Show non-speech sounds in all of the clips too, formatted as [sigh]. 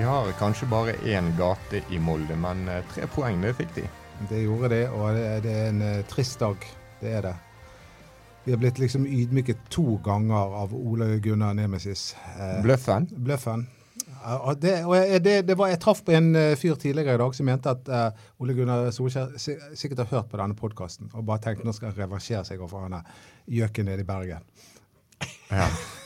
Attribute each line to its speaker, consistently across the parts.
Speaker 1: De har kanskje bare én gate i Molde, men eh, tre poeng, det fikk de.
Speaker 2: Det gjorde de, og det, er en uh, trist dag. Det er det. Vi har blitt liksom ydmyket to ganger av Ole Gunnar Nemesis.
Speaker 1: Eh, Bløffen?
Speaker 2: Bløffen. Det, og det, det var, jeg traff på en fyr tidligere i dag som mente at Ole Gunnar Solskjær sikkert har hørt på denne podkasten og bare tenkt nå skal han revansjere seg overfor han gjøken nede i Bergen.
Speaker 1: Ja. [laughs]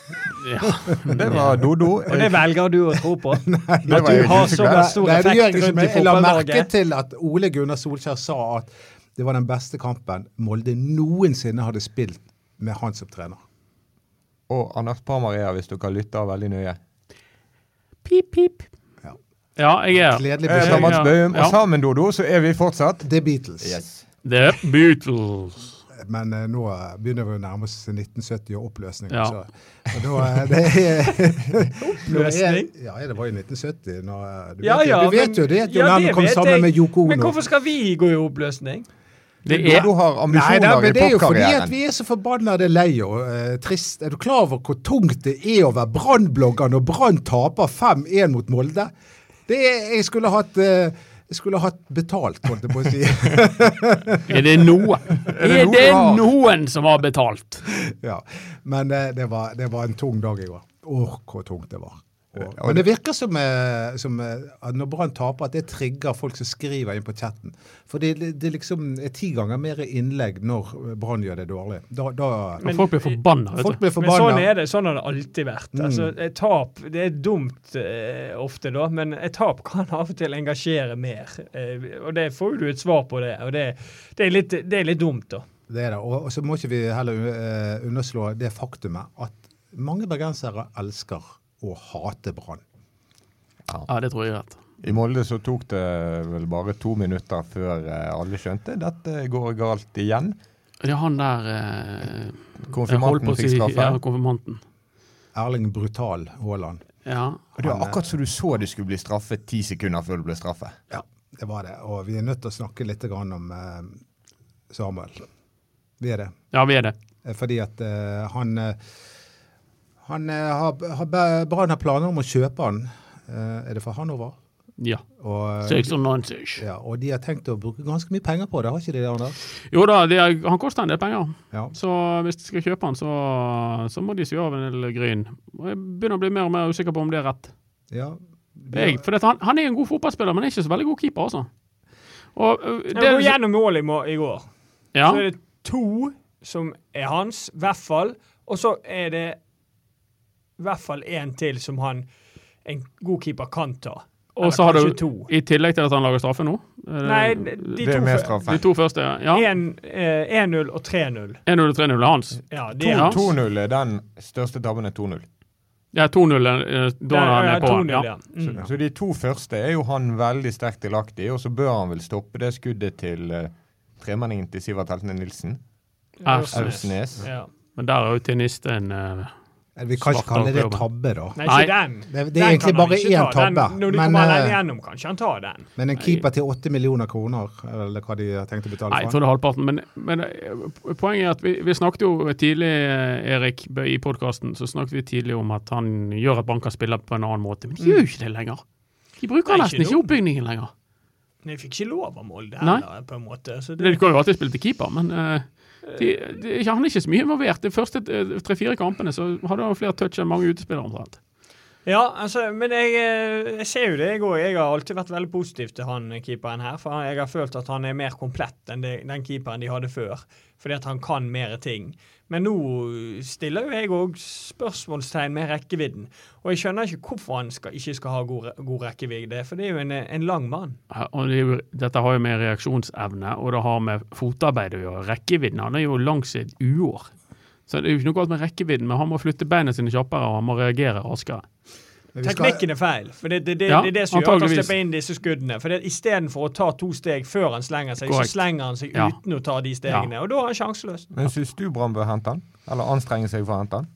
Speaker 1: ja. [laughs] Det var Dodo.
Speaker 3: Og det velger du å tro på? [laughs]
Speaker 2: Nei,
Speaker 3: det at du har så stor effekt Nei, rundt i fotballlaget?
Speaker 2: Jeg la merke til at Ole Gunnar Solskjær sa at det var den beste kampen Molde noensinne hadde spilt med han som trener.
Speaker 1: Og Anders Parmaria, hvis dere lytter veldig nøye.
Speaker 3: Pip, pip.
Speaker 4: Ja, ja jeg er
Speaker 2: Gledelig
Speaker 1: beskjed. Mats Bøhm, og sammen, Dodo, så er vi fortsatt
Speaker 2: The Beatles.
Speaker 1: Yes.
Speaker 4: The Beatles.
Speaker 2: Men uh, nå begynner vi å nærme oss 1970 og oppløsning. Ja. Så, og da, eh, det er, [laughs]
Speaker 3: oppløsning?
Speaker 2: ja, det var i 1970. Når,
Speaker 3: eh, du, ja, vet,
Speaker 2: ja, du vet
Speaker 3: men,
Speaker 2: jo det at John ja, kom sammen jeg. med Yoko Ono.
Speaker 3: Men hvorfor skal vi gå i oppløsning?
Speaker 1: Det er, du har ambisjoner Nei,
Speaker 2: popkarrieren.
Speaker 1: det er
Speaker 2: jo fordi at vi er så forbannede lei og uh, trist. Er du klar over hvor tungt det er å være Brann-blogger når Brann taper 5-1 mot Molde? Det er, jeg skulle hatt uh, jeg skulle hatt betalt, holdt jeg på å si. [laughs]
Speaker 4: er det noe? [laughs] Er det noen som har betalt?
Speaker 2: Ja, men det, det, var, det var en tung dag i går. Åh, hvor tungt det var. Men det virker som, eh, som at når Brann taper, at det trigger folk som skriver inn på chatten. For det, det liksom er ti ganger mer innlegg når Brann gjør det dårlig. Da, da,
Speaker 4: Men folk blir forbanna.
Speaker 2: Folk blir forbanna.
Speaker 3: Men sånn er det. Sånn har det alltid vært. Mm. Altså, et tap det er dumt eh, ofte, da, men et tap kan av og til engasjere mer. Eh, og det får du et svar på, det. Og det, det, er, litt, det er litt dumt, da.
Speaker 2: Det er det. Og, og så må ikke vi heller uh, underslå det faktumet at mange bergensere elsker å hate Brann.
Speaker 4: Ja. ja. det tror jeg rett.
Speaker 1: I Molde så tok det vel bare to minutter før eh, alle skjønte dette går galt igjen.
Speaker 4: Det er han der eh,
Speaker 1: Konfirmanten fikk straffe?
Speaker 4: Ja, konfirmanten.
Speaker 2: Erling Brutal Haaland.
Speaker 4: Ja.
Speaker 1: Og Det var akkurat som du så det skulle bli straffet ti sekunder før det ble straffe.
Speaker 2: Ja, det var det. Og vi er nødt til å snakke litt om eh, Samuel. Vi er det.
Speaker 4: Ja, vi er det.
Speaker 2: Eh, fordi at eh, han eh, han eh, har, har, Brann har planer om å kjøpe han. Eh, er det fra Hanover?
Speaker 4: Ja.
Speaker 2: Og,
Speaker 4: 96.
Speaker 2: Eh, ja, og de har tenkt å bruke ganske mye penger på det, har ikke de det? Anders?
Speaker 4: Jo da, de er, han koster en del penger.
Speaker 2: Ja.
Speaker 4: Så hvis de skal kjøpe han, så, så må de sy av en del gryn. Og jeg begynner å bli mer og mer usikker på om det er rett.
Speaker 2: Ja.
Speaker 4: Jeg, for han, han, er en god fotballspiller, men er ikke så veldig god keeper, altså.
Speaker 3: Og, uh, det, jeg går gjennom målet i, går.
Speaker 4: Ja.
Speaker 3: Så er det to som er hans, i hvert fall. Og så er det i hvert fall én til som han, en god keeper kan ta.
Speaker 4: Og så har du, to. i tillegg til at han lager straffe nå?
Speaker 3: Nei, de,
Speaker 1: de, to,
Speaker 4: de to første, ja.
Speaker 3: 1-0 eh, og 3-0.
Speaker 4: 1-0 og 3-0 er hans?
Speaker 3: Ja,
Speaker 1: 2-0 er den største tabben er 2-0.
Speaker 4: Ja, 2-0 eh, da han er på. Ja.
Speaker 1: ja. Mm. Så, så, de to første er jo han veldig sterkt delaktig i, og så bør han vel stoppe det skuddet til uh, tremenningen til Sivert Heltene Nilsen.
Speaker 4: Aursnes. Ja. Men der er jo tenisten uh,
Speaker 2: vi kan ikke kalle det tabbe, da.
Speaker 3: Nei, ikke den.
Speaker 2: Det, det er egentlig bare én tabbe.
Speaker 3: Den, når de men, kommer alene igjennom, gjennom, kanskje han tar den.
Speaker 2: Men en keeper til åtte millioner kroner, eller hva de har tenkt å betale for?
Speaker 4: Nei, jeg tror det er halvparten. Men, men, eh, poenget er at vi, vi, snakket jo tidlig, eh, Erik, i podkasten, så snakket vi tidlig om at han gjør at banker spiller på en annen måte. Men de gjør jo ikke det lenger. De bruker nesten ikke, ikke oppbygningen lenger.
Speaker 3: Nei, jeg fikk ikke lov av Molde heller, på en måte.
Speaker 4: Så det... De kan jo alltid spille til keeper, men uh, de, de, han er ikke så mye involvert. De første eh, tre-fire kampene så hadde han flere touch enn mange utespillere omtrent.
Speaker 3: Ja, altså, men jeg, eh, jeg, ser jo det, jeg òg. Jeg har alltid vært veldig positiv til han keeperen her. For jeg har følt at han er mer komplett enn det, den keeperen de hadde før. Fordi at han kan mer ting. Men nå stiller jo jeg òg spørsmålstegn med rekkevidden. Og jeg skjønner ikke hvorfor han skal, ikke skal ha god, god rekkevidde, for det er jo en, en lang mann.
Speaker 4: Og det dette har jo med reaksjonsevne, og det har med fotarbeid å gjøre. Rekkevidden han er jo langs et uår. Så det er jo ikke noe galt med rekkevidden, men han må flytte beina sine kjappere, og han må reagere raskere.
Speaker 2: Skal-
Speaker 3: Teknikken er feil. for Det, det, det,
Speaker 4: Ja,
Speaker 3: det er det som gjør at han slipper inn disse skuddene. For det- Istedenfor å ta to steg før han slenger seg,
Speaker 4: Correct.
Speaker 3: så slenger han seg
Speaker 4: Ja.
Speaker 3: uten å ta de stegene. Og da er han sjanseløs.
Speaker 1: Men syns du Brann bør hente han? Eller anstrenge seg for å hente han?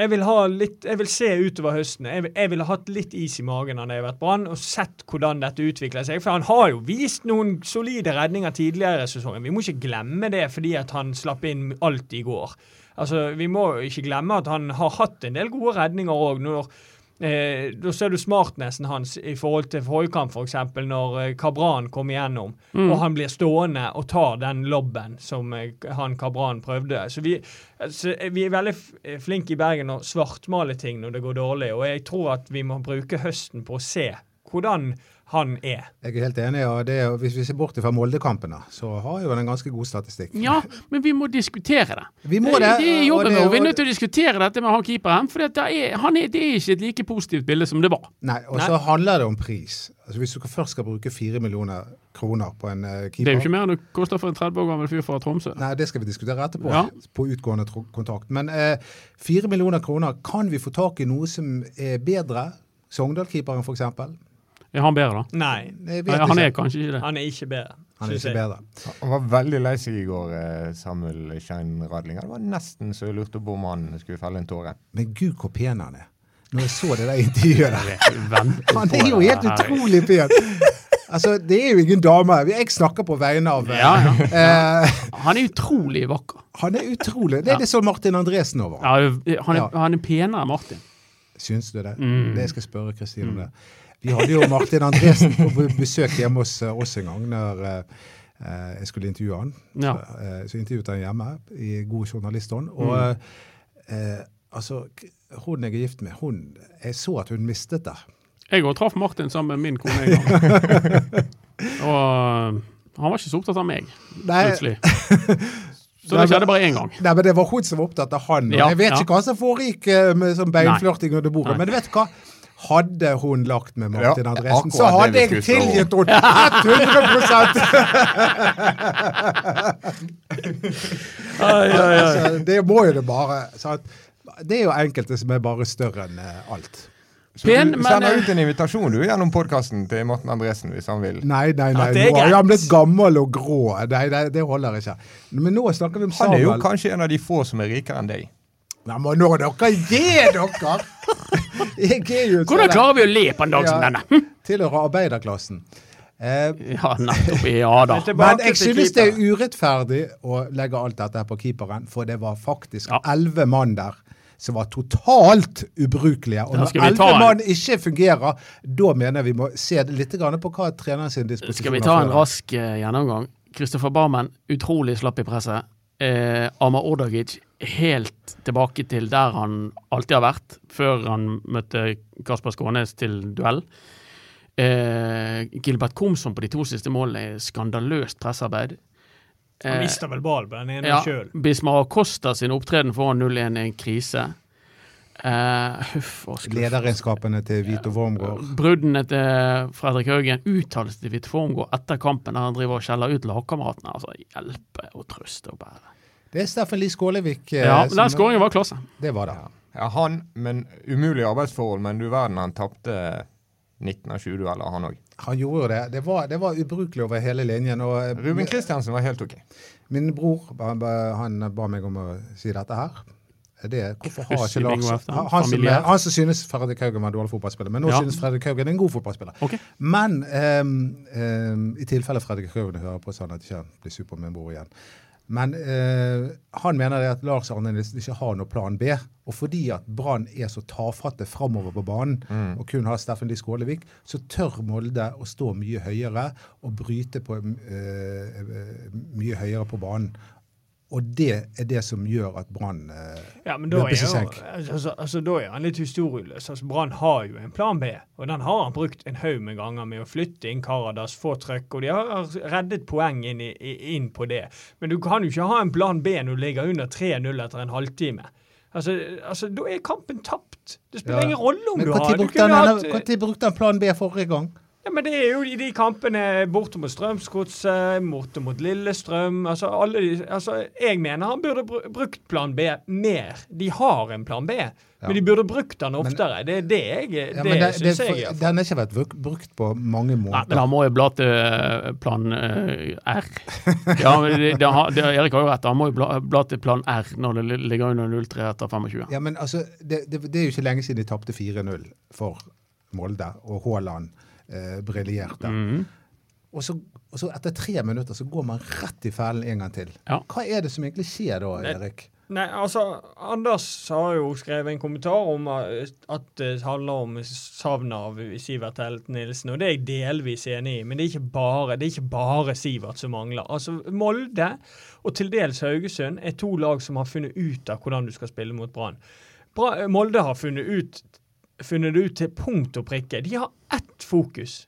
Speaker 3: Jeg vil, ha litt, jeg vil se utover høsten. Jeg vil, jeg ville hatt litt is i magen når jeg har vært Brann, og sett hvordan dette utvikler seg. For han har jo vist noen solide redninger tidligere i sesongen. Vi må ikke glemme det fordi at han slapp inn alt i går. Altså, Vi må ikke glemme at han har hatt en del gode redninger òg. Når eh, Da ser du smartnessen hans i forhold til forrige kamp, f.eks. når eh, Kabran kom igjennom,
Speaker 4: Mm.
Speaker 3: og han blir stående og tar den lobben som eh, han Kabran prøvde. Så vi, altså, eh, vi er veldig eh, flinke i Bergen å svartmale ting når det går dårlig, og jeg tror at vi må bruke høsten på å se hvordan han er.
Speaker 2: Jeg er helt enig. og det, er- Hvis vi ser bort fra Molde-kampene, så har jo han en ganske god statistikk.
Speaker 4: Ja, men vi må diskutere det.
Speaker 2: Vi må det.
Speaker 4: Det er jobben vår. Vi er nødt til å diskutere dette med han keeperen. For det er, han er, det er ikke et like positivt bilde som det var.
Speaker 2: Nei, og
Speaker 3: Nei.
Speaker 2: så handler det om pris. Altså Hvis du først skal bruke fire millioner kroner på en keeper
Speaker 4: Det er jo ikke mer enn det koster for en 30 år gammel fyr fra Tromsø.
Speaker 2: Nei, det skal vi diskutere etterpå,
Speaker 4: Ja.
Speaker 2: på utgående kontakt. Men eh, millioner kroner, kan vi få tak i noe som er bedre? Sogndal-keeperen, f.eks.?
Speaker 4: Er han bedre, da?
Speaker 3: Nei,
Speaker 2: Jeg vet
Speaker 4: Nei, han er
Speaker 2: ikke.
Speaker 4: kanskje ikke det.
Speaker 3: han er ikke bedre.
Speaker 2: Han er ikke bedre.
Speaker 1: Han var veldig lei seg i går, eh, Samuel Schein Radlinger. Det var nesten så jeg lurte på om han skulle felle en tåre.
Speaker 2: Men gud, hvor pen han er. Når jeg så det der intervjuet der. [laughs] Han er jo helt utrolig pen! Altså, Det er jo ingen dame. Jeg snakker på vegne av
Speaker 4: Ja, ja.
Speaker 2: eh, [laughs]
Speaker 4: Han er utrolig vakker.
Speaker 2: Han er utrolig. Det er det som Martin Andresen over.
Speaker 4: Ja, han, er, han er penere enn Martin.
Speaker 2: Syns du det?
Speaker 4: Mm.
Speaker 2: Det skal jeg spørre Kristine om det. Vi hadde jo Martin Andresen på besøk hjemme hos eh, oss en gang når eh, eh, jeg skulle intervjue han.
Speaker 4: Ja.
Speaker 2: Så, intervjuet han hjemme i god journalistånd. Og
Speaker 4: Mm.
Speaker 2: altså, hun jeg er gift med, hun Jeg så at hun mistet det.
Speaker 4: Jeg òg traff Martin sammen med min kone en gang. [laughs] Og han var ikke så opptatt av meg,
Speaker 2: Nei,
Speaker 4: plutselig. [laughs] Så det skjedde bare én gang.
Speaker 2: Nei, men Det var hun som var opptatt av han. og
Speaker 4: Ja,
Speaker 2: jeg vet
Speaker 4: ja.
Speaker 2: ikke hva som foregikk med sånn beinflørting under bordet,
Speaker 4: Nei.
Speaker 2: men du vet hva? Hadde hun lagt med Martin
Speaker 1: Ja,
Speaker 2: Andresen, så hadde jeg tilgitt henne 100 altså, Det må jo det bare. Sant? Det er jo enkelte som er bare større enn eh, alt.
Speaker 1: Så
Speaker 4: Pen,
Speaker 1: du sender
Speaker 4: men,
Speaker 1: ut en invitasjon du gjennom podkasten til Morten Andresen hvis han vil.
Speaker 2: Nei, nei, nei.
Speaker 3: Ja,
Speaker 2: nå
Speaker 3: er
Speaker 2: han blitt gammel og grå. Nei, nei, det holder ikke. Men nå snakker vi om
Speaker 1: Han er jo kanskje en av de få som er rikere enn deg.
Speaker 2: Nei, men nå dere gi dere! Jeg er jo
Speaker 4: Hvordan klarer vi å le på en dag som
Speaker 2: Ja.
Speaker 4: denne? Hm?
Speaker 2: Tilhører arbeiderklassen. Eh,
Speaker 4: Ja, nettopp. Ja da. [laughs]
Speaker 3: Men
Speaker 2: jeg synes det er urettferdig å legge alt dette her på keeperen, for det var faktisk
Speaker 4: Ja.
Speaker 2: elleve mann der som var totalt ubrukelige. Og når elleve mann ikke fungerer, da mener jeg vi må se litt på hva treneren sin disposisjon
Speaker 4: Skal vi ta en rask eh, gjennomgang? Kristoffer Barmen, utrolig slapp i presset. Eh, Amar Ordagic, helt tilbake til der han alltid har vært, før han møtte Kasper Skånes til duell. Eh, Gilbert Komsom på de to siste målene er skandaløst pressarbeid.
Speaker 3: Han
Speaker 4: Eh,
Speaker 3: mister vel ballen på den ene
Speaker 4: ja,
Speaker 3: sjøl.
Speaker 4: Bismar Acosta sin opptreden foran 0-1 er en krise. Eh, huff.
Speaker 2: Lederegenskapene til Vito Wormgård.
Speaker 4: Bruddene til Fredrik Haugen, Uttalelsen til Vito Wormgård etter kampen der han driver og skjeller ut lagkameratene. Altså, hjelpe og trøste og bære.
Speaker 2: Det er Steffen Lie Skålevik. eh,
Speaker 4: Ja,
Speaker 2: som-
Speaker 4: den skåringen var klasse.
Speaker 2: Det var det.
Speaker 1: Ja, han, men umulige arbeidsforhold, men du verden han tapte 19 av 20 dueller, han òg.
Speaker 2: Han gjorde jo det. Det var, det var ubrukelig over hele linjen. Og eh,
Speaker 1: Ruben Kristiansen var helt OK.
Speaker 2: min bror han, han ba meg om å si dette her. Det, hvorfor har ikke Lars han, han, som, han som synes Fredrik Haugen var en dårlig fotballspiller, men nå
Speaker 4: Ja.
Speaker 2: synes Fredrik Haugen er en god fotballspiller.
Speaker 4: Okay.
Speaker 2: Men um, um, i tilfelle Fredrik Haugen hører på sånn at ikke han blir sur på min bror igjen. Men eh, han mener det at Lars Arne Nilsen ikke har noe plan B. Og fordi at Brann er så tafatte framover på banen, og kun har Steffen Lie Skålevik, så tør Molde å stå mye høyere og bryte på eh, mye høyere på banen. Og det er det som gjør at Brann eh,
Speaker 3: Ja,
Speaker 2: løper
Speaker 3: er,
Speaker 2: seg senk.
Speaker 3: altså, altså, da er han litt historieløs. Altså, Brann har jo en plan B, og den har han brukt en haug med ganger med å flytte inn Karadas, få trøkk, og de har reddet poeng inn, inn på det. Men du kan jo ikke ha en plan B når du ligger under 3-0 etter en halvtime. Altså, altså, Da er kampen tapt. Det spiller
Speaker 2: Ja.
Speaker 3: ingen rolle om
Speaker 2: Men
Speaker 3: du har
Speaker 2: når brukte han plan B forrige gang?
Speaker 3: Ja, men det er jo i de kampene borte mot Strømsgodset, borte mot Lillestrøm altså, alle de, altså Jeg mener han burde brukt plan B mer. De har en plan B, men de burde brukt den oftere. det er det jeg
Speaker 2: Ja,
Speaker 3: Det,
Speaker 2: men det, det,
Speaker 3: syns jeg. i
Speaker 2: den har ikke vært brukt på mange
Speaker 4: Nei, men han må jo bla til eh, plan eh, R. [laughs] Ja, men det, det, Erik har jo rett, han må jo bla, bla til plan R når det ligger under 0-3 etter 25.
Speaker 2: Ja, men altså, det, det, det er jo ikke lenge siden de tapte 4-0 for Molde, og Haaland eh, briljerte.
Speaker 4: Mhm.
Speaker 2: Og, så, og så etter tre minutter så går man rett i fellen en gang til.
Speaker 4: Ja.
Speaker 2: Hva er det som egentlig skjer da. Erik?
Speaker 3: Nei, altså, Anders har jo skrevet en kommentar om at det handler om savnet av Sivert Helt Nilsen, og det er jeg delvis enig i, men det er ikke bare, det er ikke bare Sivert som mangler. Altså, Molde og til dels Haugesund er to lag som har funnet ut av hvordan du skal spille mot Brann. Molde har funnet, ut, funnet det ut til punkt og prikke. De har ett fokus.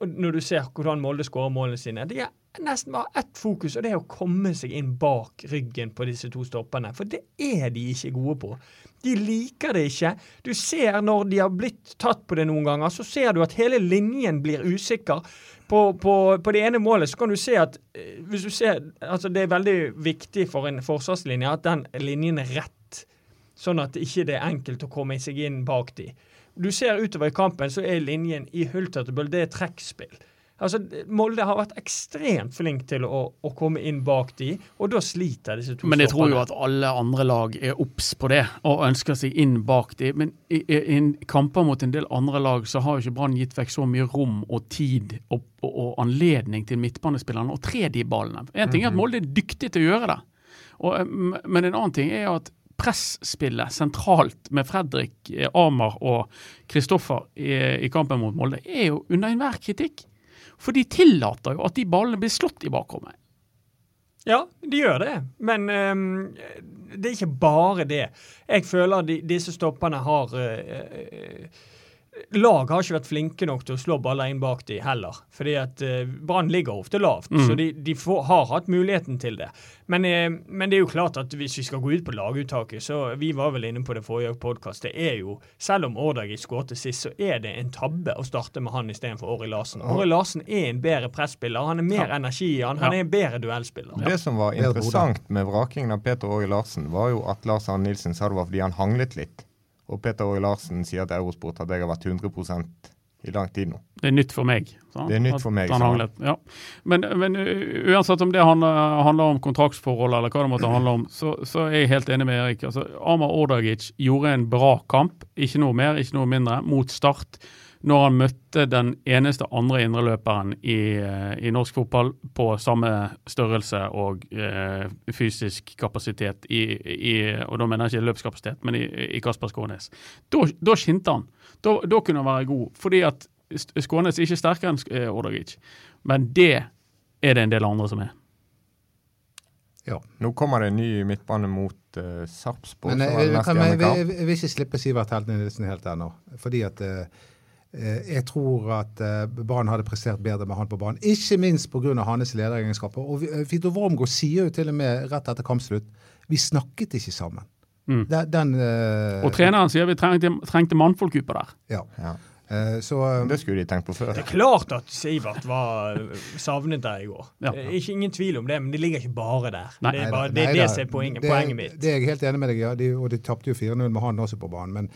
Speaker 3: Når du ser hvordan Molde skårer målene sine. De har nesten bare ett fokus, og det er å komme seg inn bak ryggen på disse to stoppene. For det er de ikke gode på. De liker det ikke. Du ser når de har blitt tatt på det noen ganger, så ser du at hele linjen blir usikker. På, på, på det ene målet så kan du se at eh, hvis du ser, altså det er veldig viktig for en forsvarslinje at den linjen er rett, sånn at det ikke er enkelt å komme seg inn bak de. Du ser utover i kampen, så er linjen i hulter til. Det er trekkspill. Altså, Molde har vært ekstremt flink til å, å komme inn bak de, og da sliter disse to
Speaker 4: Men jeg tror jo at alle andre lag er obs på det og ønsker seg inn bak de. Men i, i, i kamper mot en del andre lag så har jo ikke Brann gitt vekk så mye rom og tid og, og, og anledning til midtbanespillerne å tre de ballene. En ting er at Molde er dyktig til å gjøre det, og, eh, men en annen ting er at presspillet sentralt med Fredrik, eh, Amar og Kristoffer i, i kampen mot Molde er jo under enhver kritikk. For de tillater jo at de ballene blir slått i bakrommet.
Speaker 3: Ja, de gjør det, men um, det er ikke bare det. Jeg føler de, disse stoppene har uh, eh, Lag har ikke vært flinke nok til å slå baller inn bak de heller. Fordi at eh, Brann ligger ofte lavt,
Speaker 4: Mm.
Speaker 3: så de, de får, har hatt muligheten til det. Men, eh, men det er jo klart at hvis vi skal gå ut på laguttaket, så vi var vel inne på det forrige podkast, det er jo Selv om Årdagi skåret sist, så er det en tabbe å starte med han istedenfor Åri Larsen. Åri Larsen er en bedre presspiller, han er mer energi i han, han
Speaker 4: Ja.
Speaker 3: er en bedre duellspiller.
Speaker 1: Det som var interessant med vrakingen av Peter Åri Larsen, var jo at Lars Arne Nilsen sa det var fordi han hanglet litt. Og Peter Åge Larsen sier til Eurosport at jeg har vært 100% i lang tid nå.
Speaker 4: Det er nytt for meg. sant?
Speaker 1: Det er nytt for meg,
Speaker 4: ja. Men, men uansett om det handler, handler om kontraktsforhold eller hva det måtte handle om, så, så er jeg helt enig med Erik. Altså, Amar Ordagic gjorde en bra kamp, ikke noe mer, ikke noe mindre, mot Start. Når han møtte den eneste andre indreløperen i, eh, i norsk fotball på samme størrelse og eh, fysisk kapasitet, i, i, og da mener jeg ikke løpskapasitet, men i, i Kasper Skånes. Da, da skinte han. Da, da kunne han være god. Fordi at Skånes er ikke sterkere enn eh, Ordagic, men det er det en del andre som er.
Speaker 2: Ja.
Speaker 1: Nå kommer det en ny midtbane mot uh, Sarpsborg.
Speaker 2: Men
Speaker 1: som
Speaker 2: jeg,
Speaker 1: er
Speaker 2: jeg, jeg, jeg, jeg vil ikke slippe Sivert Heltene helt ennå. Fordi at eh, jeg tror at eh, Brann hadde prestert bedre med han på banen. Ikke minst pga. hans lederegenskaper. Og vi- eh, Fito Wormgård sier jo til og med rett etter kampslutt vi snakket ikke sammen.
Speaker 4: Mm.
Speaker 2: Den, den eh,
Speaker 4: Og treneren sier vi trengte, trengte mannfolk utpå der.
Speaker 2: Ja.
Speaker 1: Ja.
Speaker 2: Eh, så eh,
Speaker 1: Det skulle de tenkt på før.
Speaker 3: Det er klart at Sivert var savnet der i går.
Speaker 4: Ja.
Speaker 3: Ikke ingen tvil om det, men de ligger ikke bare der.
Speaker 4: Nei.
Speaker 3: det er, bare, det, er det som er poenget,
Speaker 2: Det-
Speaker 3: poenget mitt.
Speaker 2: Det er jeg helt enig med deg i, ja. De, og de tapte jo 4-0 med han også på banen. Men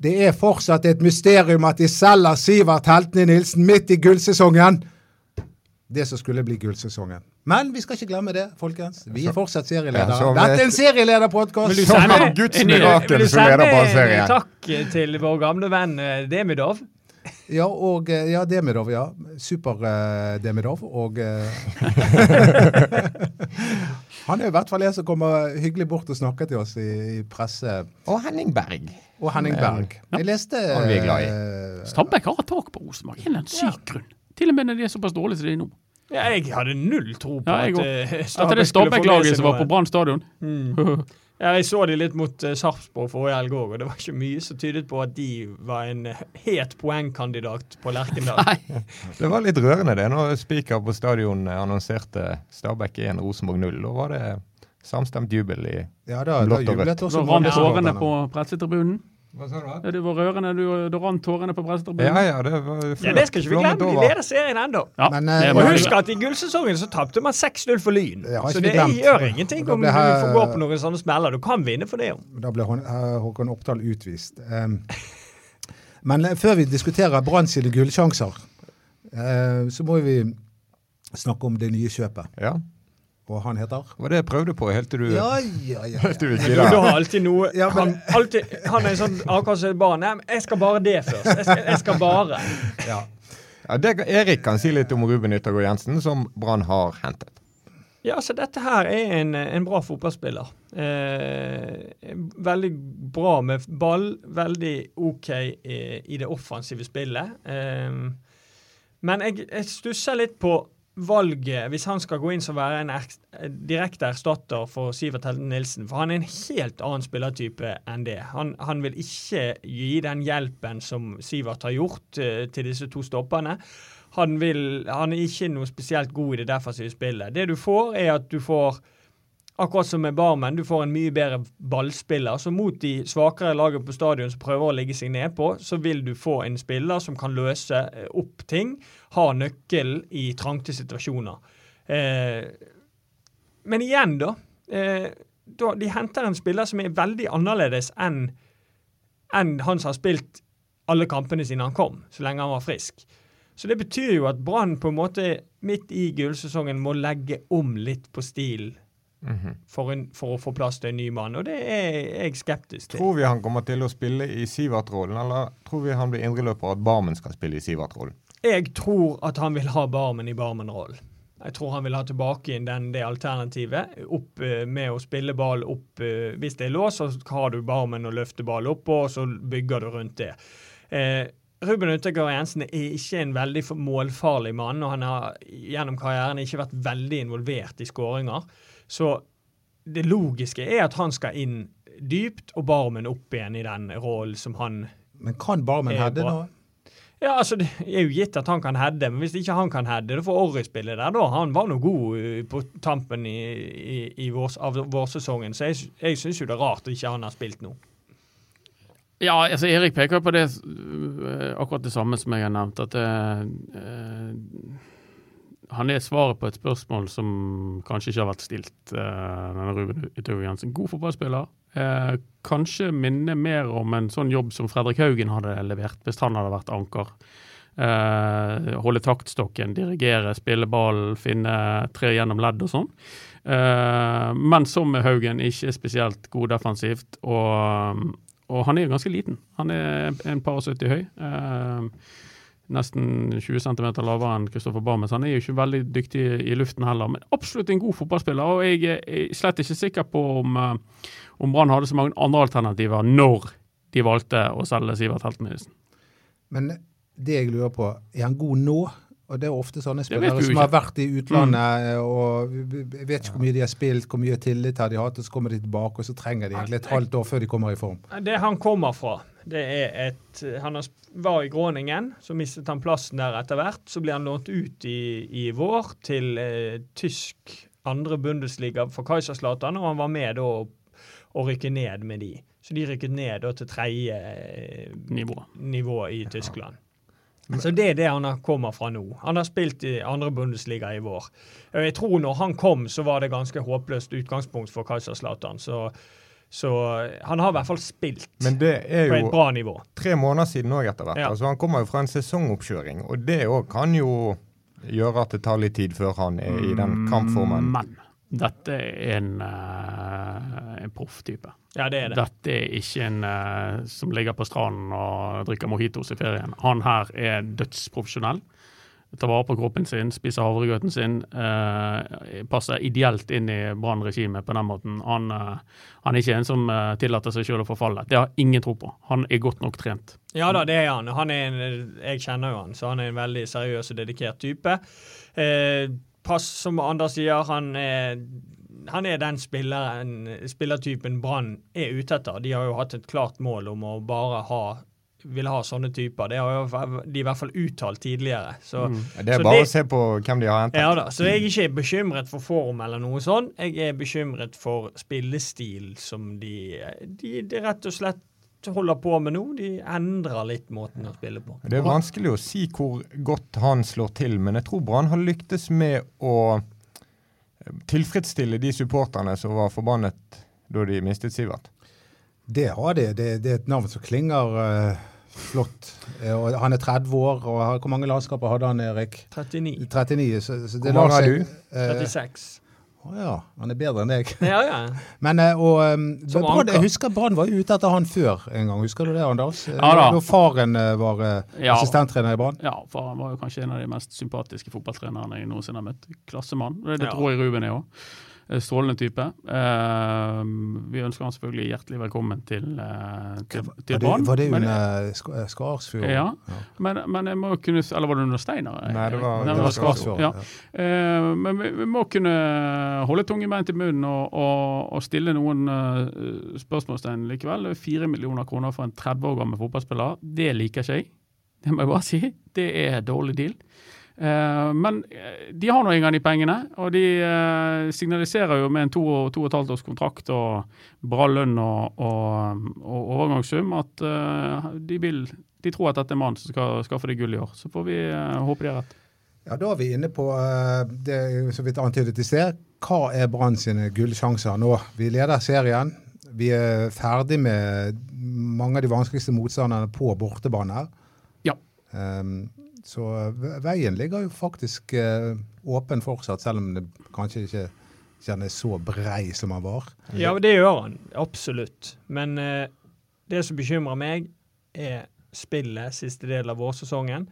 Speaker 2: det er fortsatt et mysterium at de selger Sivert Heltene Nilsen midt i gullsesongen. Det som skulle bli gullsesongen. Men vi skal ikke glemme det, folkens. Vi er fortsatt serieleder.
Speaker 1: Ja,
Speaker 2: Dette er en serielederpodkast!
Speaker 1: Som
Speaker 3: sende-
Speaker 1: Guds mirakel som leder på
Speaker 3: en
Speaker 1: serien.
Speaker 3: Takk til vår gamle venn eh, Demidov.
Speaker 2: Ja, og eh, ja, Demidov, ja. Super-Demidov. og eh, [laughs] Han er i hvert fall en som kommer hyggelig bort og snakker til oss i, i presse.
Speaker 1: Og Henning Berg.
Speaker 2: Og Henning Berg. Jeg leste
Speaker 1: Han vi er glad i.
Speaker 2: eh,
Speaker 4: Stabæk har tak på Rosenborg. En eller annen syk grunn. Til og med når de er såpass dårlige som de er nå.
Speaker 3: Ja, jeg hadde null tro på
Speaker 4: Ja,
Speaker 3: at
Speaker 4: òg.
Speaker 3: eh,
Speaker 4: At det er Stabæk-laget som var på Brann stadion.
Speaker 3: Mm. [laughs] Ja, jeg så de litt mot uh, Sarpsborg forrige helg òg, og det var ikke mye som tydet på at de var en eh, het poengkandidat på Lerkendal. [laughs]
Speaker 4: Nei.
Speaker 1: Det var litt rørende det når Spiker på stadion annonserte Stabæk 1, Rosenborg 0. Da var det samstemt jubel i
Speaker 2: Ja, da, da
Speaker 1: Blått og
Speaker 2: jublet også
Speaker 4: Da rant tårene på pressetribunen.
Speaker 1: Hva sa du?
Speaker 4: Ja, det var rørende. Du, du rant tårene på Brestetribunen.
Speaker 1: Ja, ja, det var
Speaker 3: Ja, Det skal ikke vi glemme. De leder serien ennå.
Speaker 4: Ja,
Speaker 2: Men, eh,
Speaker 3: Og husk at i gullsesongen så tapte man 6-0 for Lyn.
Speaker 2: Det
Speaker 3: Så det
Speaker 2: glemt.
Speaker 3: gjør ingenting
Speaker 2: om her,
Speaker 3: om du får gå på noen sånne smeller. Du kan vinne for det. jo.
Speaker 2: Da ble Håkon Oppdal utvist. Um, men eh, før vi diskuterer Brann sine gullsjanser, uh, så må vi snakke om det nye kjøpet.
Speaker 1: Ja,
Speaker 2: Og han heter?
Speaker 1: det var det jeg prøvde på helt til du
Speaker 2: Ja, ja, ja. [laughs]
Speaker 1: helt til du ikke,
Speaker 3: du har alltid noe
Speaker 2: Ja, men-
Speaker 3: han, alltid, han er en sånn akkurat som et barn. Nei, men jeg skal bare det først. Jeg skal, jeg skal bare.
Speaker 2: ja.
Speaker 1: Ja, det, Erik kan si litt om Ruben Yttergård Jensen, som Brann har hentet.
Speaker 3: Ja, så dette her er en, en bra fotballspiller. Eh, veldig bra med ball, veldig OK i, i det offensive spillet. Eh, men jeg, jeg stusser litt på valget, hvis han skal gå inn som være en er, direkte erstatter for Sivert Helden Nilsen. For han er en helt annen spillertype enn det. Han, han vil ikke gi den hjelpen som Sivert har gjort uh, til disse to stopperne. Han, vil, han er ikke noe spesielt god i det defensive spillet. Det du får, er at du får Akkurat som med Barmen, du får en mye bedre ballspiller. Så mot de svakere lagene på stadion som prøver å ligge seg nedpå, så vil du få en spiller som kan løse eh, opp ting, ha nøkkelen i trangte situasjoner. Eh, men igjen, da, eh, da. De henter en spiller som er veldig annerledes enn enn han som har spilt alle kampene siden han kom, så lenge han var frisk. Så det betyr jo at Brann på en måte midt i gullsesongen må legge om litt på stilen for, en, for å få plass til en ny mann, og det er jeg skeptisk til.
Speaker 1: Tror vi han kommer til å spille i Sivert-rollen, eller tror vi han blir indreløper og at Barmen skal spille i Sivert-rollen?
Speaker 3: Jeg tror at han vil ha Barmen i Barmen-rollen. Jeg tror han vil ha tilbake inn den, det alternativet. Opp eh, med å spille ball opp eh, Hvis det er lås, så har du Barmen og løfter ball oppå, og så bygger du rundt det. Eh, Ruben Utegard Jensen er ikke en veldig målfarlig mann, og han har gjennom karrieren ikke vært veldig involvert i skåringer. Så det logiske er at han skal inn dypt, og Barmen opp igjen i den rollen som han
Speaker 2: Men kan Barmen
Speaker 3: Er
Speaker 2: noe?
Speaker 3: Ja, altså Det er jo gitt at han kan heade, men hvis ikke han kan heade, da får Orry spille der. da. Han var nå god uh, på tampen i, i, i vår, av vårsesongen, så jeg, jeg syns jo det er rart at ikke han har spilt nå.
Speaker 4: Ja, altså Erik peker på det øh, akkurat det samme som jeg har nevnt. At det, øh, han er svaret på et spørsmål som kanskje ikke har vært stilt. øh, denne Ruben Yttergård Jensen. God fotballspiller. Eh, kanskje minner mer om en sånn jobb som Fredrik Haugen hadde levert hvis han hadde vært anker. Eh, holde taktstokken, dirigere, spille ball, finne tre gjennom ledd og sånn. Eh, men som med Haugen, ikke spesielt god defensivt. Og, og han er jo ganske liten. Han er en par og 70 høy. Eh, nesten 20 cm lavere enn Kristoffer Barmen, så han er jo ikke veldig dyktig i luften heller. Men absolutt en god fotballspiller, og jeg er slett ikke sikker på om, eh, om Brann hadde så mange andre alternativer når de valgte å selge Sivert Helten Nilsen.
Speaker 2: Men det jeg lurer på, er han god nå? Og det er ofte sånne spillere som har vært i utlandet og jeg vet ikke hvor mye de har spilt, hvor mye tillit har de hatt, og så kommer de tilbake, og så trenger de egentlig et halvt år før de kommer i form.
Speaker 3: Det han kommer fra, det er et Han var i Gråningen, så mistet han plassen der etter hvert. Så ble han lånt ut i, i vår til eh, tysk andre Bundesliga for Kaiserslatan, og han var med da å, rykke ned med de. Så de rykket ned da til tredje eh,
Speaker 4: Nivå.
Speaker 3: nivå i Tyskland. Så det er det han har- kommer fra nå. Han har spilt i andre Bundesliga i vår. Jeg tror når han kom, så var det ganske håpløst utgangspunkt for Kaiserslatan. Så, så han har i hvert fall spilt
Speaker 1: Men det er
Speaker 3: på et
Speaker 1: jo
Speaker 3: bra nivå.
Speaker 1: tre måneder siden òg etter hvert.
Speaker 3: Ja.
Speaker 1: Altså, han kommer jo fra en sesongoppkjøring, og det òg kan jo gjøre at det tar litt tid før han er i den kampformen.
Speaker 4: Men dette er en, uh, en profftype.
Speaker 3: Ja, det er det.
Speaker 4: Dette er ikke en uh, som ligger på stranden og drikker mojitos i ferien. Han her er dødsprofesjonell. Tar vare på kroppen sin, spiser havregrøten sin. eh, passer ideelt inn i Brann-regimet på den måten. Han, eh, han er ikke en som eh, tillater seg selv å forfalle. Det har ingen tro på. Han er godt nok trent.
Speaker 3: Ja da, det er han. han er en, jeg kjenner jo han, så han er en veldig seriøs og dedikert type. Eh, pass, som Anders sier, han er, han er den spilleren, spillertypen Brann er ute etter. De har jo hatt et klart mål om å bare ha ville ha sånne typer. Det har jo de i hvert fall uttalt tidligere. Så,
Speaker 1: Det er
Speaker 3: så
Speaker 1: bare
Speaker 3: det-
Speaker 1: å se på hvem de har hentet.
Speaker 3: ja da, så jeg er ikke bekymret for form eller noe sånt. Jeg er bekymret for spillestil som de, de, de rett og slett holder på med nå. De endrer litt måten å spille på.
Speaker 1: Det er vanskelig å si hvor godt han slår til, men jeg tror Brann har lyktes med å eh, tilfredsstille de supporterne som var forbannet da de mistet Sivert.
Speaker 2: Det har de. Det, det er et navn som klinger uh, flott. Uh, og han er 30 år, og har, hvor mange landskaper hadde han, Erik?
Speaker 3: 39.
Speaker 2: 39 så, så det
Speaker 1: Hvor mange har du?
Speaker 2: eh,
Speaker 3: 36.
Speaker 2: Å ja, han er bedre enn deg. [laughs]
Speaker 3: Ja, ja.
Speaker 2: Men eh, og, um,
Speaker 3: Brand,
Speaker 2: jeg husker Brann var ute etter han før en gang. Husker du det, Anders? Eh,
Speaker 4: Ja da.
Speaker 2: Når faren eh, var eh,
Speaker 4: Ja.
Speaker 2: assistenttrener i Brann.
Speaker 4: Ja, faren var jo kanskje en av de mest sympatiske fotballtrenerne jeg noensinne har møtt. Klassemann. Det, tror jeg Ruben er òg. Strålende type. Eh, vi ønsker han selvfølgelig hjertelig velkommen til, eh, til, til Brann.
Speaker 2: var det under Sk- eh, Skarsfjord?
Speaker 4: Ja. Men, men jeg må kunne Eller var det under Steinar?
Speaker 1: Nei, det var-
Speaker 4: Nei,
Speaker 1: det var
Speaker 4: Skarsfjord. Ja. Eh, men vi, vi må kunne holde tunge bein til munnen og, og, og stille noen eh, spørsmålstegn likevel. Fire millioner kroner for en 30 år gammel fotballspiller, det liker ikke jeg. Det må jeg bare si. Det er dårlig deal. Eh, men eh, de har nå engang de pengene, og de eh, signaliserer jo med en to, to og et halvt års kontrakt og bra lønn og, og, og overgangssum at de, vil, de tror at dette er mannen som skal skaffe det gull i år. Så får vi håpe de har rett.
Speaker 2: Ja, Da er vi inne på det så vidt antydet i sted. Hva er Brann sine gullsjanser nå? Vi leder serien. Vi er ferdig med mange av de vanskeligste motstanderne på bortebane her.
Speaker 4: Ja.
Speaker 2: Ehm, så veien ligger jo faktisk eh, åpen fortsatt, selv om det kanskje ikke kjennes så brei som han var.
Speaker 3: Ja, det gjør han. Absolutt. Men eh, det som bekymrer meg, er spillet siste del av vårsesongen.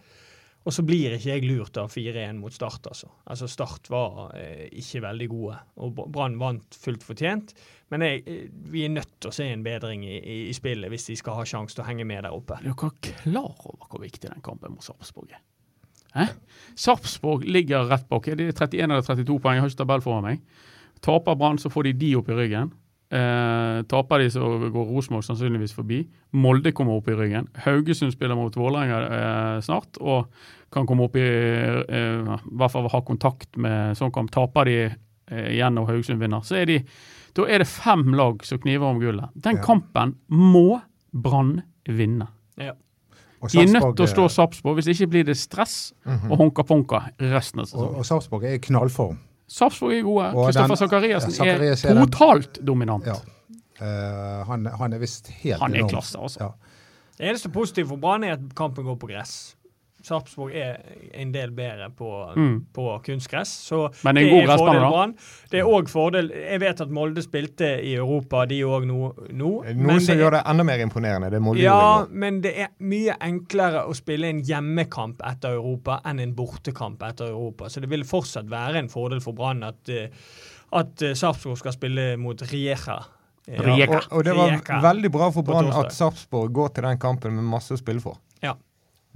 Speaker 3: Og så blir ikke jeg lurt av 4-1 mot Start, altså. Altså Start var eh, ikke veldig gode, og Br- Brann vant fullt fortjent. Men jeg, eh, vi er nødt til å se en bedring i, i, i spillet hvis de skal ha sjanse til å henge med der oppe.
Speaker 4: Er dere klar over hvor viktig den kampen mot Sarpsborg er? Hæ? Sarpsborg ligger rett bak. Er det 31 eller 32 poeng, jeg har ikke tabell foran meg. Taper Brann, så får de de opp i ryggen. Eh, taper de, så går Rosenborg sannsynligvis forbi. Molde kommer opp i ryggen. Haugesund spiller mot Vålerenga eh, snart og kan komme opp i eh, I hvert fall ha kontakt med sånn kamp. Taper de eh, igjen og Haugesund vinner, så er de da er det fem lag som kniver om gullet. Den
Speaker 2: Ja.
Speaker 4: kampen må Brann vinne.
Speaker 3: Ja.
Speaker 2: Og
Speaker 4: De er nødt til å slå
Speaker 2: eh,
Speaker 4: Sarpsborg, hvis ikke blir det stress
Speaker 1: Mhm.
Speaker 4: og honka-ponka resten av
Speaker 2: og,
Speaker 4: sesongen.
Speaker 2: og Sarpsborg er i knallform.
Speaker 4: Sarpsborg er gode. Kristoffer Sakariassen
Speaker 2: ja,
Speaker 4: er,
Speaker 2: er
Speaker 4: totalt den- dominant.
Speaker 2: Ja. Uh, han, han er visst helt
Speaker 4: Han er
Speaker 2: enorm.
Speaker 4: klasse, altså.
Speaker 2: Ja.
Speaker 3: Det eneste positive for Brann er at kampen går på gress. Sarpsborg er en del bedre på,
Speaker 4: Mm.
Speaker 3: på kunstgress. Så
Speaker 4: Men det er en god gressbane, da.
Speaker 3: Det er òg fordel Jeg vet at Molde spilte i Europa, de òg nå. nå
Speaker 1: Noe
Speaker 3: men
Speaker 1: som
Speaker 3: det-
Speaker 1: gjør det enda mer imponerende. Det er Molde
Speaker 3: ja, men det er mye enklere å spille en hjemmekamp etter Europa enn en bortekamp etter Europa. Så det vil fortsatt være en fordel for Brann at, eh, at eh, Sarpsborg skal spille mot Riecha. Ja,
Speaker 4: Rijeka.
Speaker 1: Og, og det var veldig bra for Brann at Sarpsborg går til den kampen med masse å spille for.
Speaker 3: Ja.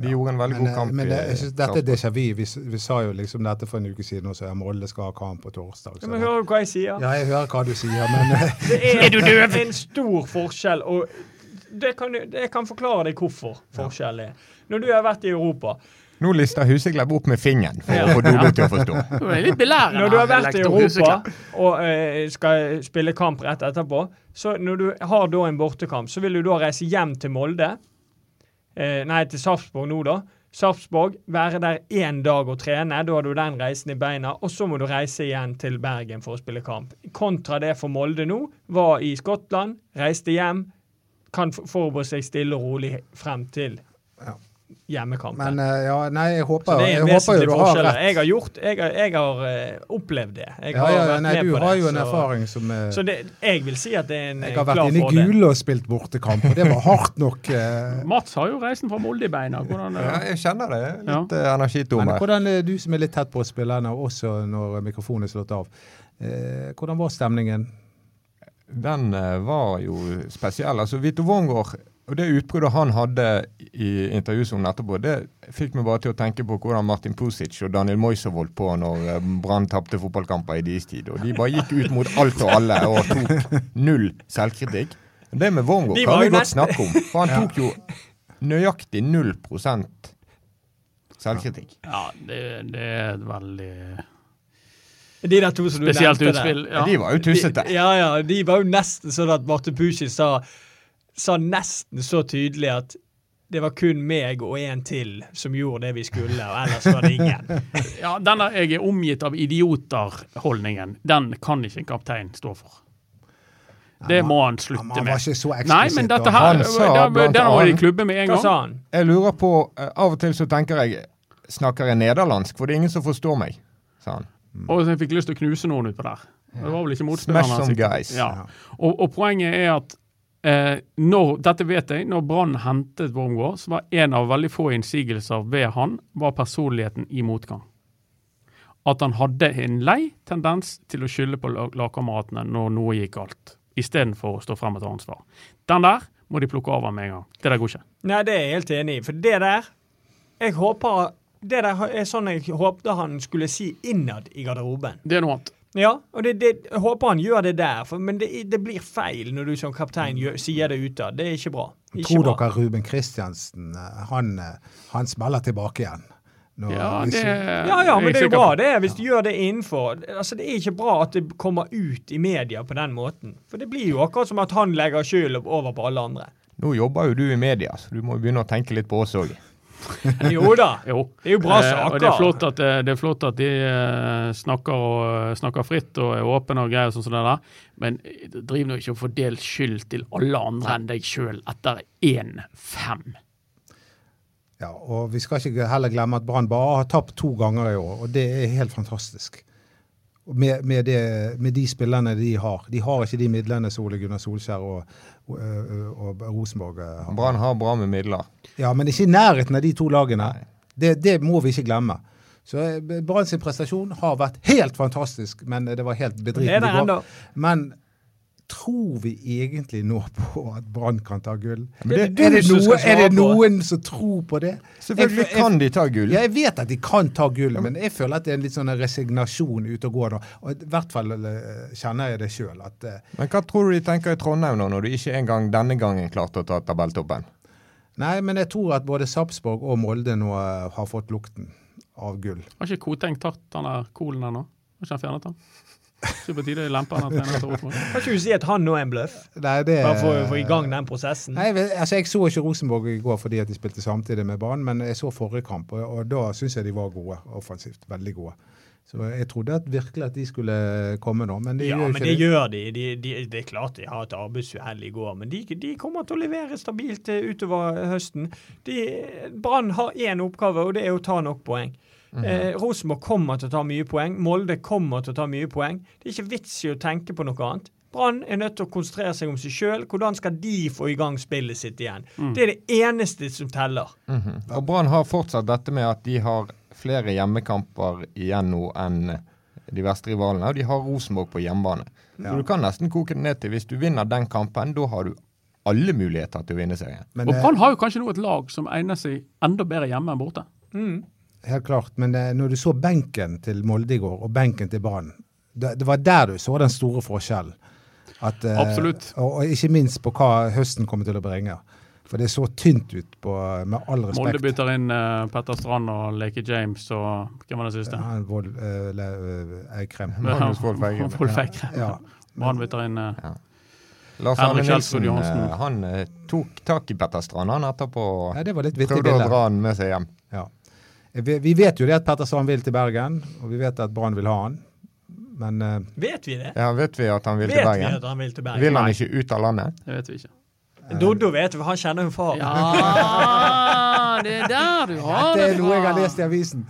Speaker 1: De gjorde en veldig
Speaker 2: Men,
Speaker 1: god
Speaker 2: eh,
Speaker 1: kamp.
Speaker 2: men det, jeg synes, dette er déjà vu. Vi, vi sa jo liksom dette for en uke siden også. Ja, Molde skal ha kamp på torsdag.
Speaker 3: Ja,
Speaker 2: så
Speaker 3: men hører du hva jeg sier?
Speaker 2: ja, jeg hører hva du sier, men eh, [laughs]
Speaker 3: Det er, [laughs] en stor forskjell, og det kan, jeg kan forklare deg hvorfor forskjellen er. Når du har vært i Europa
Speaker 1: Nå lister Huseklepp opp med fingeren for
Speaker 3: Ja.
Speaker 1: å få Dolo til å forstå. [laughs]
Speaker 4: Er.
Speaker 3: Når du har vært i Europa og eh, skal spille kamp rett etterpå, så når du har da en bortekamp, så vil du da reise hjem til Molde. Eh, nei, til Sarpsborg nå, da. Sarpsborg, være der én dag og trene. Da har du den reisen i beina. Og så må du reise igjen til Bergen for å spille kamp. Kontra det for Molde nå, var i Skottland, reiste hjem, kan forberede seg stille og rolig frem til
Speaker 2: Ja.
Speaker 3: Hjemmekampen.
Speaker 2: Men eh, ja, nei, jeg
Speaker 3: Så
Speaker 2: håper,
Speaker 3: det er
Speaker 2: jeg
Speaker 3: en
Speaker 2: håper jo
Speaker 3: vesentlig
Speaker 2: du har
Speaker 3: forskjell.
Speaker 2: rett.
Speaker 3: Jeg har gjort, jeg har, jeg har uh, opplevd det. Jeg
Speaker 2: Ja,
Speaker 3: har
Speaker 2: ja, nei,
Speaker 3: med
Speaker 2: du har
Speaker 3: det,
Speaker 2: jo en
Speaker 3: så-
Speaker 2: erfaring som uh,
Speaker 3: Så det, jeg vil si at det er en
Speaker 2: Jeg
Speaker 3: eh,
Speaker 2: har vært inne i
Speaker 3: fordel.
Speaker 2: Gule og spilt bortekamp, og det var hardt nok. Uh, [laughs]
Speaker 4: Mats har jo reisen fra Molde i beina. Hvordan
Speaker 1: Ja, jeg kjenner det. Litt
Speaker 4: Ja.
Speaker 1: ja. energitom
Speaker 2: Men hvordan er du som er litt tett på spillerne, også når mikrofonen er slått av, eh, hvordan var stemningen?
Speaker 1: Den var jo spesiell. Altså, Vito Wongård og det utbruddet han hadde i intervjusonen etterpå, det fikk meg bare til å tenke på hvordan Martin Pusic og Daniel Moise holdt på når eh, Brann tapte fotballkamper i deres tid. Og de bare gikk ut mot alt og alle og tok null selvkritikk. Det med Wormgård
Speaker 3: De
Speaker 1: kan vi godt snakke om, for han tok jo nøyaktig null prosent selvkritikk.
Speaker 4: Ja, det, det er et veldig
Speaker 3: De der to som du
Speaker 4: spesielt
Speaker 3: nevnte der.
Speaker 4: utspill.
Speaker 1: Ja. De var jo tussete.
Speaker 3: De, ja, ja, de var jo nesten sånn at Martin Pusic sa sa nesten så tydelig at det var kun meg og en til som gjorde det vi skulle, og ellers var det ingen. [laughs]
Speaker 4: Ja, denne 'jeg er omgitt av idioter'-holdningen, den kan ikke en kaptein stå for. Det må han slutte med.
Speaker 2: Han var ikke så eksplisitt.
Speaker 4: Nei, her
Speaker 1: Han sa blant
Speaker 4: Den må de
Speaker 1: annet-
Speaker 4: klubbe med en
Speaker 3: Hva
Speaker 4: gang.
Speaker 3: sa han?
Speaker 1: Jeg lurer på eh, Av og til så tenker jeg Snakker jeg nederlandsk? For det er ingen som forstår meg, sa han.
Speaker 4: Og så jeg fikk lyst til å knuse noen utpå der. Det var vel ikke
Speaker 1: Smash some guys.
Speaker 4: Ja. Og, og poenget er at eh, når, dette vet jeg, når Brann hentet Wormgård, så var en av veldig få innsigelser ved han, var personligheten i motgang. At han hadde en lei tendens til å skylde på lag- lagkameratene når noe gikk galt, istedenfor å stå frem og ta ansvar. Den der må de plukke av ham med en gang. Det der går ikke.
Speaker 3: Nei, det er jeg helt enig i. For det der Jeg håper Det der er sånn jeg håpte han skulle si innad i garderoben.
Speaker 4: Det er noe annet.
Speaker 3: Ja, og det, det, jeg håper han gjør det der, for, men det, det blir feil når du som kaptein gjør, sier det utad. Det er ikke bra. Ikke
Speaker 2: Tror
Speaker 3: bra.
Speaker 2: dere Ruben Kristiansen eh, han, eh, han smeller tilbake igjen?
Speaker 4: Ja, det
Speaker 3: Ja, ja, men det er jo bra det, hvis du gjør det innenfor. Altså, Det er ikke bra at det kommer ut i media på den måten. For det blir jo akkurat som at han legger skylden over på alle andre.
Speaker 1: Nå jobber jo du i media, så du må jo begynne å tenke litt på oss òg. [laughs]
Speaker 3: Jo da.
Speaker 4: Jo.
Speaker 3: Det er jo bra
Speaker 4: Eh, og det er flott at, eh, det er flott at de eh, snakker, og, snakker fritt og er åpne og greier, sånn som det der. men eh, driv nå ikke og fordel skyld til alle andre enn deg sjøl etter 1-5.
Speaker 2: Ja, og vi skal ikke heller glemme at Brann bare har tapt to ganger i år, og det er helt fantastisk. Med, med, det, med de spillerne de har. De har ikke de midlene som Ole Gunnar Solskjær og, og, og, og Rosenborg har.
Speaker 1: Brann har bra med midler.
Speaker 2: Ja, men ikke i nærheten av de to lagene. Det, det må vi ikke glemme. Så eh, Brann sin prestasjon har vært helt fantastisk, men det var helt
Speaker 3: Det i går.
Speaker 2: Men tror vi egentlig nå på at Brann kan ta gull?
Speaker 1: Men det,
Speaker 3: Det
Speaker 2: Er det, noe, er det noen som tror på det?
Speaker 1: selvfølgelig
Speaker 2: Jeg- jeg-
Speaker 1: kan de ta gull.
Speaker 2: Ja, jeg vet at de kan ta gull, men jeg føler at det er en litt sånn resignasjon ute og går. da. Og I hvert fall eh, kjenner jeg det sjøl. Eh,
Speaker 1: Men hva tror du de tenker i Trondheim nå, når du ikke engang denne gangen klarte å ta tabelltoppen?
Speaker 2: Nei, men jeg tror at både Sarpsborg og Molde nå eh, har fått lukten av gull.
Speaker 4: Har ikke Koteng tatt den der kolen ennå? Har ikke han fjernet den? Ikke på tide å lempe han treneren til Rosenborg.
Speaker 3: Kan ikke du si at han nå er en bløff?
Speaker 2: Nei, det,
Speaker 3: Bare for å få i gang den prosessen.
Speaker 2: Nei, altså Jeg så ikke Rosenborg i går fordi at de spilte samtidig med Brann, men jeg så forrige kamp, og, og da syns jeg de var gode offensivt. Veldig gode. Så jeg trodde at virkelig at de skulle komme nå, men de
Speaker 3: Ja,
Speaker 2: gjør
Speaker 3: men
Speaker 2: ikke
Speaker 3: det
Speaker 2: det.
Speaker 3: gjør de. de, de det er klart de har et arbeidsuhell i går, men de, de kommer til å levere stabilt eh, utover høsten. Brann har én oppgave, og det er å ta nok poeng. Eh, Rosenborg kommer til å ta mye poeng. Molde kommer til å ta mye poeng. Det er ikke vits i å tenke på noe annet. Brann er nødt til å konsentrere seg om seg sjøl. Hvordan skal de få i gang spillet sitt igjen? Det er det eneste som teller.
Speaker 1: Mhm. Og Brann har fortsatt dette med at de har flere hjemmekamper igjen nå enn de verste rivalene, og de har Rosenborg på hjemmebane. Så du kan nesten koke det ned til hvis du vinner den kampen, da har du alle muligheter til å vinne serien.
Speaker 2: Men,
Speaker 4: Og Brann har jo kanskje nå et lag som egner seg enda bedre hjemme enn borte.
Speaker 3: Mm.
Speaker 2: Helt klart. Men det, når du så benken til Molde i går, og benken til Brann, det, det var der du så den store forskjellen. At, eh,
Speaker 4: Absolutt.
Speaker 2: Og, og ikke minst på hva høsten kommer til å bringe. For det så tynt ut, på, med all respekt.
Speaker 4: Molde bytter inn uh, Petter Strand og Leke James og hvem var det siste?
Speaker 2: Ja, vold, uh, eh, Eikrem.
Speaker 1: Magnus Wolff Eikrem.
Speaker 4: Wolff Eikrem.
Speaker 2: Ja.
Speaker 4: Brann bytter inn eh,
Speaker 1: Lars
Speaker 4: Henrik
Speaker 1: Arne Nilsen
Speaker 4: Johansen.
Speaker 1: eh, han eh, tok tak i Petter Strand han etterpå.
Speaker 2: ja, det var litt vittig
Speaker 1: Prøvde å dra han med seg hjem.
Speaker 2: Ja. Vi, vi vet jo det at Petter Strand vil til Bergen, og vi vet at Brann vil ha han. Men eh,
Speaker 3: Vet vi det?
Speaker 1: Ja, vet vi at han vil
Speaker 3: Vet
Speaker 1: til
Speaker 3: vi at han vil til Bergen?
Speaker 1: Vil han ikke ut av landet?
Speaker 4: Det vet vi ikke.
Speaker 3: Doddo vet vi, for han kjenner jo faren.
Speaker 4: Ja, [laughs] det er der du har
Speaker 2: det Det er noe jeg har lest i avisen.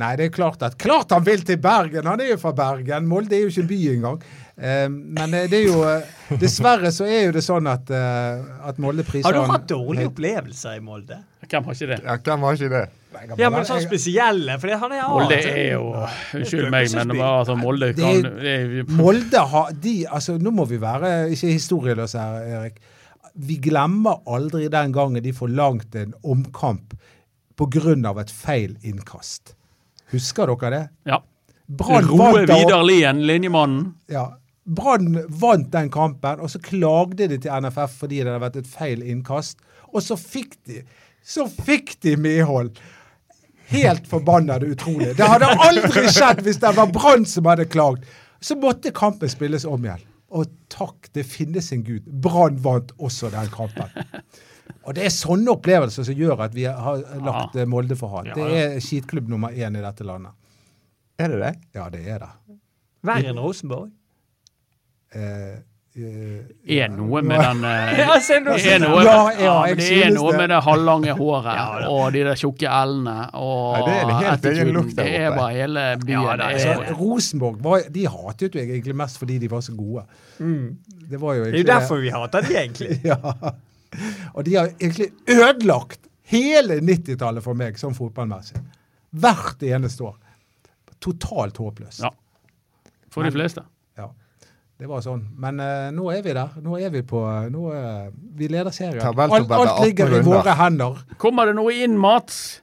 Speaker 2: Nei, det er klart at Klart han vil til Bergen! Han er jo fra Bergen. Molde er jo ikke en by engang. Eh, men eh, det er jo eh, Dessverre så er jo det sånn at, eh, at Molde priser
Speaker 3: Har du hatt dårlige opplevelser i Molde?
Speaker 4: Hvem har ikke det?
Speaker 1: Ja, hvem har ikke det?
Speaker 3: Ja, men sånn spesielle, for han er
Speaker 4: Molde er jo Unnskyld meg, men det var altså Molde kan det
Speaker 2: Molde har de Altså, nå må vi være ikke historieløse her, Erik. Vi glemmer aldri den gangen de forlangte en omkamp pga. et feil innkast. Husker dere det?
Speaker 4: Ja.
Speaker 2: Brann
Speaker 4: Roe Vidar Lien, linjemannen.
Speaker 2: ja, Brann vant den kampen, og så klagde de til NFF fordi det hadde vært et feil innkast. Og så fikk de så fikk de medhold. Helt forbanna utrolig. Det hadde aldri skjedd hvis det var Brann som hadde klagd. Så måtte kampen spilles om igjen. Og takk, det finnes en gud. Brann vant også den kampen. Og det er sånne opplevelser som gjør at vi har lagt ja. Molde for hat.
Speaker 4: Ja,
Speaker 2: Det er skitklubb nummer én i dette landet.
Speaker 1: Er det det?
Speaker 2: Ja, det er det.
Speaker 3: Verre enn Rosenborg.
Speaker 2: Eh, eh,
Speaker 4: Er noe med den eh, [laughs]
Speaker 3: Ja,
Speaker 4: det er noe,
Speaker 2: Ja,
Speaker 4: ja, det er noe med det halvlange håret [laughs] og de der tjukke l-ene og
Speaker 1: det er helt
Speaker 4: attituden. Det er bare hele byen.
Speaker 3: Ja, det
Speaker 2: så Rosenborg var, de hatet jo egentlig mest fordi de var så gode. Det var jo
Speaker 3: Det er jo derfor vi hater de, egentlig. [laughs]
Speaker 2: Ja. Og de har egentlig ødelagt hele 90-tallet for meg som fotballmessig. Hvert eneste år. Totalt håpløst.
Speaker 4: Ja. for de fleste.
Speaker 2: Det var sånn. Men uh, nå er vi der. Nå er vi på nå, uh, Vi leder serien. Alt, alt ligger i våre hender.
Speaker 4: Kommer det noe inn, Mats?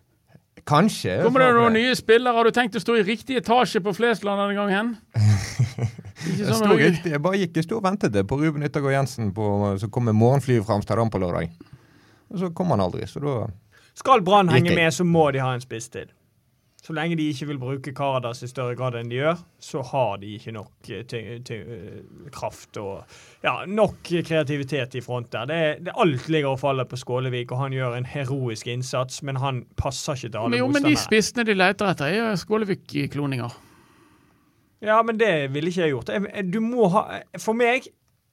Speaker 1: Kanskje.
Speaker 4: Kommer det noen nye spillere? Har du tenkt å stå i riktig etasje på Flesland denne gangen? [laughs] Ikke sånn
Speaker 1: riktig. Jeg bare gikk i stor og ventet det på Ruben Yttergård Jensen på, som kom med morgenflyet fra Amsterdam på lørdag. Og så kom han aldri, så da
Speaker 3: Skal Brann henge med, så må de ha en spiss til. Så lenge de ikke vil bruke Caradas i større grad enn de gjør, så har de ikke nok eh, eh, kraft og ja, nok kreativitet i front der. Det, det, alt ligger og faller på Skålevik, og han gjør en heroisk innsats, men han passer ikke til alle
Speaker 4: motstandere. jo, men de spissene de leter etter, er Skålevik-kloninger.
Speaker 3: Ja, men det ville ikke jeg gjort. Jeg- Du må ha, for meg,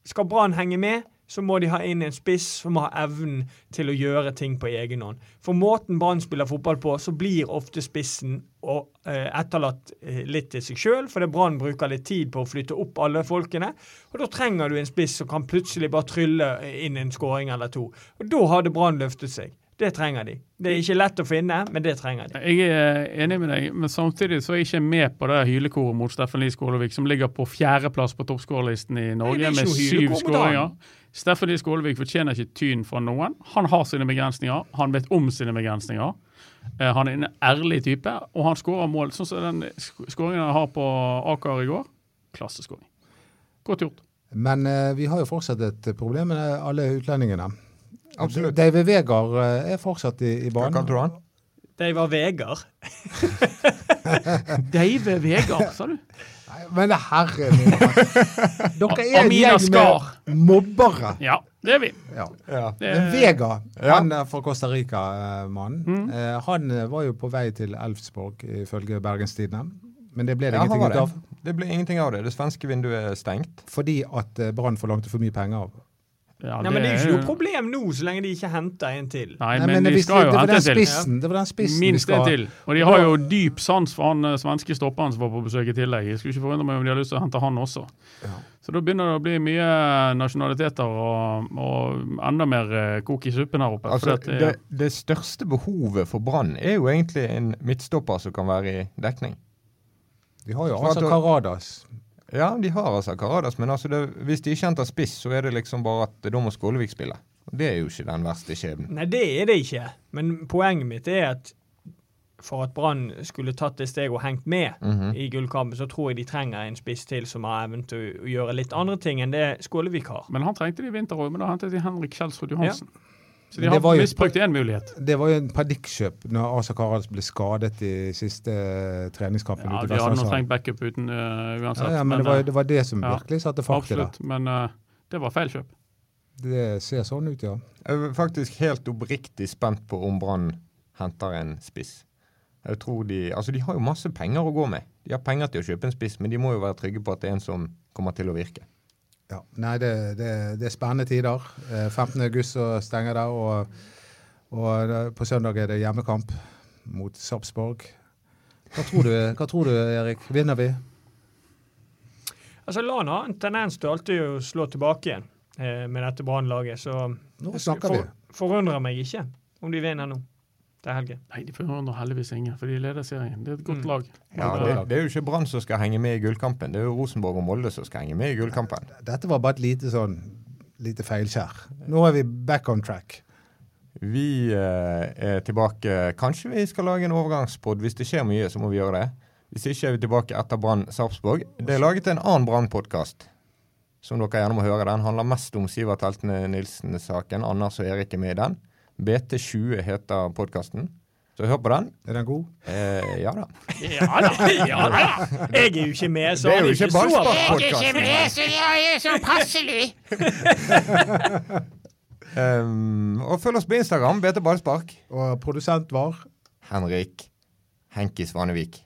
Speaker 3: skal Brann henge med, så må de ha inn en spiss som har evnen til å gjøre ting på egen hånd. For måten Brann spiller fotball på, så blir ofte spissen og, eh, etterlatt eh, litt til seg sjøl, fordi Brann bruker litt tid på å flytte opp alle folkene. Og da trenger du en spiss som kan plutselig bare trylle inn en skåring eller to. Og da hadde Brann løftet seg. Det trenger de. Det er ikke lett å finne, men det trenger de.
Speaker 4: Jeg er enig med deg, men samtidig så er jeg ikke med på det hylekoret mot Steffen Lie Skålevik, som ligger på fjerdeplass på toppskårerlisten i Norge med syv skåringer. Steffen Lie Skålevik fortjener ikke tyn fra noen. Han har sine begrensninger, han vet om sine begrensninger. Eh, Han er en ærlig type, og han skårer mål. Sånn som den skåringen han har på Aker i går. Klasseskåring. Godt gjort.
Speaker 2: Men eh, vi har jo fortsatt et problem med alle utlendingene.
Speaker 1: Absolutt.
Speaker 2: David Vegard eh, er fortsatt i, i
Speaker 1: Hva
Speaker 2: kan
Speaker 1: kalte du han?
Speaker 3: David Vegard. [laughs]
Speaker 4: David Vegard, sa du?
Speaker 2: Nei, Men herre min [laughs] Dere er en gjeng med mobbere.
Speaker 4: Ja, det er vi.
Speaker 2: Ja.
Speaker 1: Ja.
Speaker 2: Men Vega,
Speaker 1: Ja.
Speaker 2: han er fra Costa Rica-mannen,
Speaker 4: Mm.
Speaker 2: eh, han eh, var jo på vei til Elfsborg ifølge Bergenstidene. Men det ble det
Speaker 1: Ja,
Speaker 2: ingenting ut
Speaker 1: det.
Speaker 2: av.
Speaker 1: Det ble ingenting av det. Det svenske vinduet er stengt.
Speaker 2: Fordi at eh, Brann forlangte for mye penger av.
Speaker 4: det,
Speaker 3: Nei, men Det er jo ikke noe problem nå, så lenge de ikke henter en til.
Speaker 4: Nei,
Speaker 2: Nei,
Speaker 4: men, de
Speaker 2: hvis
Speaker 4: skal jo hente en til.
Speaker 2: spissen, det var den spissen vi
Speaker 4: Minst en til. Og de har jo dyp sans for han eh, svenske stopperen som var på besøk i tillegg. Jeg skulle ikke forundre meg om de har lyst til å hente han også.
Speaker 2: Ja.
Speaker 4: Så da begynner det å bli mye nasjonaliteter og, og enda mer eh, kok i suppen her oppe.
Speaker 1: Altså,
Speaker 4: det,
Speaker 1: det, det største behovet for Brann er jo egentlig en midtstopper som kan være i dekning.
Speaker 2: De har jo altså Karadas.
Speaker 1: Ja, de har altså Karadas, men altså det, hvis de ikke henter spiss, så er det liksom bare at da må Skålevik spille. Det er jo ikke den verste skjebnen.
Speaker 3: Nei, det er det ikke. Men poenget mitt er at for at Brann skulle tatt det steget og hengt med
Speaker 1: Mhm.
Speaker 3: i gullkampen, så tror jeg de trenger en spiss til som har evnen til å- gjøre litt andre ting enn det Skålevik har.
Speaker 4: Men han trengte det i vinter òg, men da hentet de Henrik Kjelsrud Johansen. Så de har
Speaker 2: det var jo-
Speaker 4: misbrukt én mulighet.
Speaker 2: Det var jo en panikkjøp når Asa Karals ble skadet i siste eh, treningskampen.
Speaker 4: Ja, de hadde nå trengt backup uten uh, uansett.
Speaker 2: ja, ja, men det var,
Speaker 4: eh,
Speaker 2: det var det som
Speaker 4: ja,
Speaker 2: virkelig satte fart i det.
Speaker 4: Absolutt, men uh, det var feil kjøp.
Speaker 2: Det ser sånn ut, ja.
Speaker 1: Jeg er faktisk helt oppriktig spent på om Brann henter en spiss. Jeg tror de, altså de har jo masse penger å gå med. De har penger til å kjøpe en spiss, men de må jo være trygge på at det er en som kommer til å virke.
Speaker 2: Ja. Nei, det, det, det er spennende tider. Eh, 15. august så stenger det, og, og eh, på søndag er det hjemmekamp mot Sarpsborg. Hva tror du, hva tror du Erik? Vinner vi?
Speaker 3: Altså, Lan har en tendens til alltid å slå tilbake igjen eh, med dette Brann-laget, så
Speaker 2: Nå snakker vi.
Speaker 3: forundrer meg ikke om de vinner nå til helgen.
Speaker 4: Nei, de forundrer heldigvis ingen, for de leder serien. Det er et godt
Speaker 3: Mm.
Speaker 4: lag.
Speaker 1: Ja, det, det er jo ikke Brann som skal henge med i gullkampen, det er jo Rosenborg og Molde som skal henge med i gullkampen.
Speaker 2: Dette var bare et lite sånn lite feilskjær. Nå er vi back on track.
Speaker 1: Vi eh, er tilbake. Kanskje vi skal lage en overgangspod. Hvis det skjer mye, så må vi gjøre det. Hvis ikke er vi tilbake etter Brann Sarpsborg. Det er laget en annen Brann-podkast som dere gjerne må høre. Den handler mest om Sivert Heltene Nilsen-saken. Anders og Erik er med i den. BT20 heter podkasten. Så hør på den.
Speaker 2: Er den god?
Speaker 1: Eh, ja da.
Speaker 3: Ja da! Ja da. Jeg er jo ikke med, så
Speaker 1: Det er jo ikke
Speaker 3: Ballspark-podkast. Jeg så ikke
Speaker 1: med,
Speaker 5: så jeg er så passelig. [laughs]
Speaker 1: Um, og følg oss på Instagram, BT Ballspark.
Speaker 2: Og produsent var
Speaker 1: Henrik Henki Svanevik.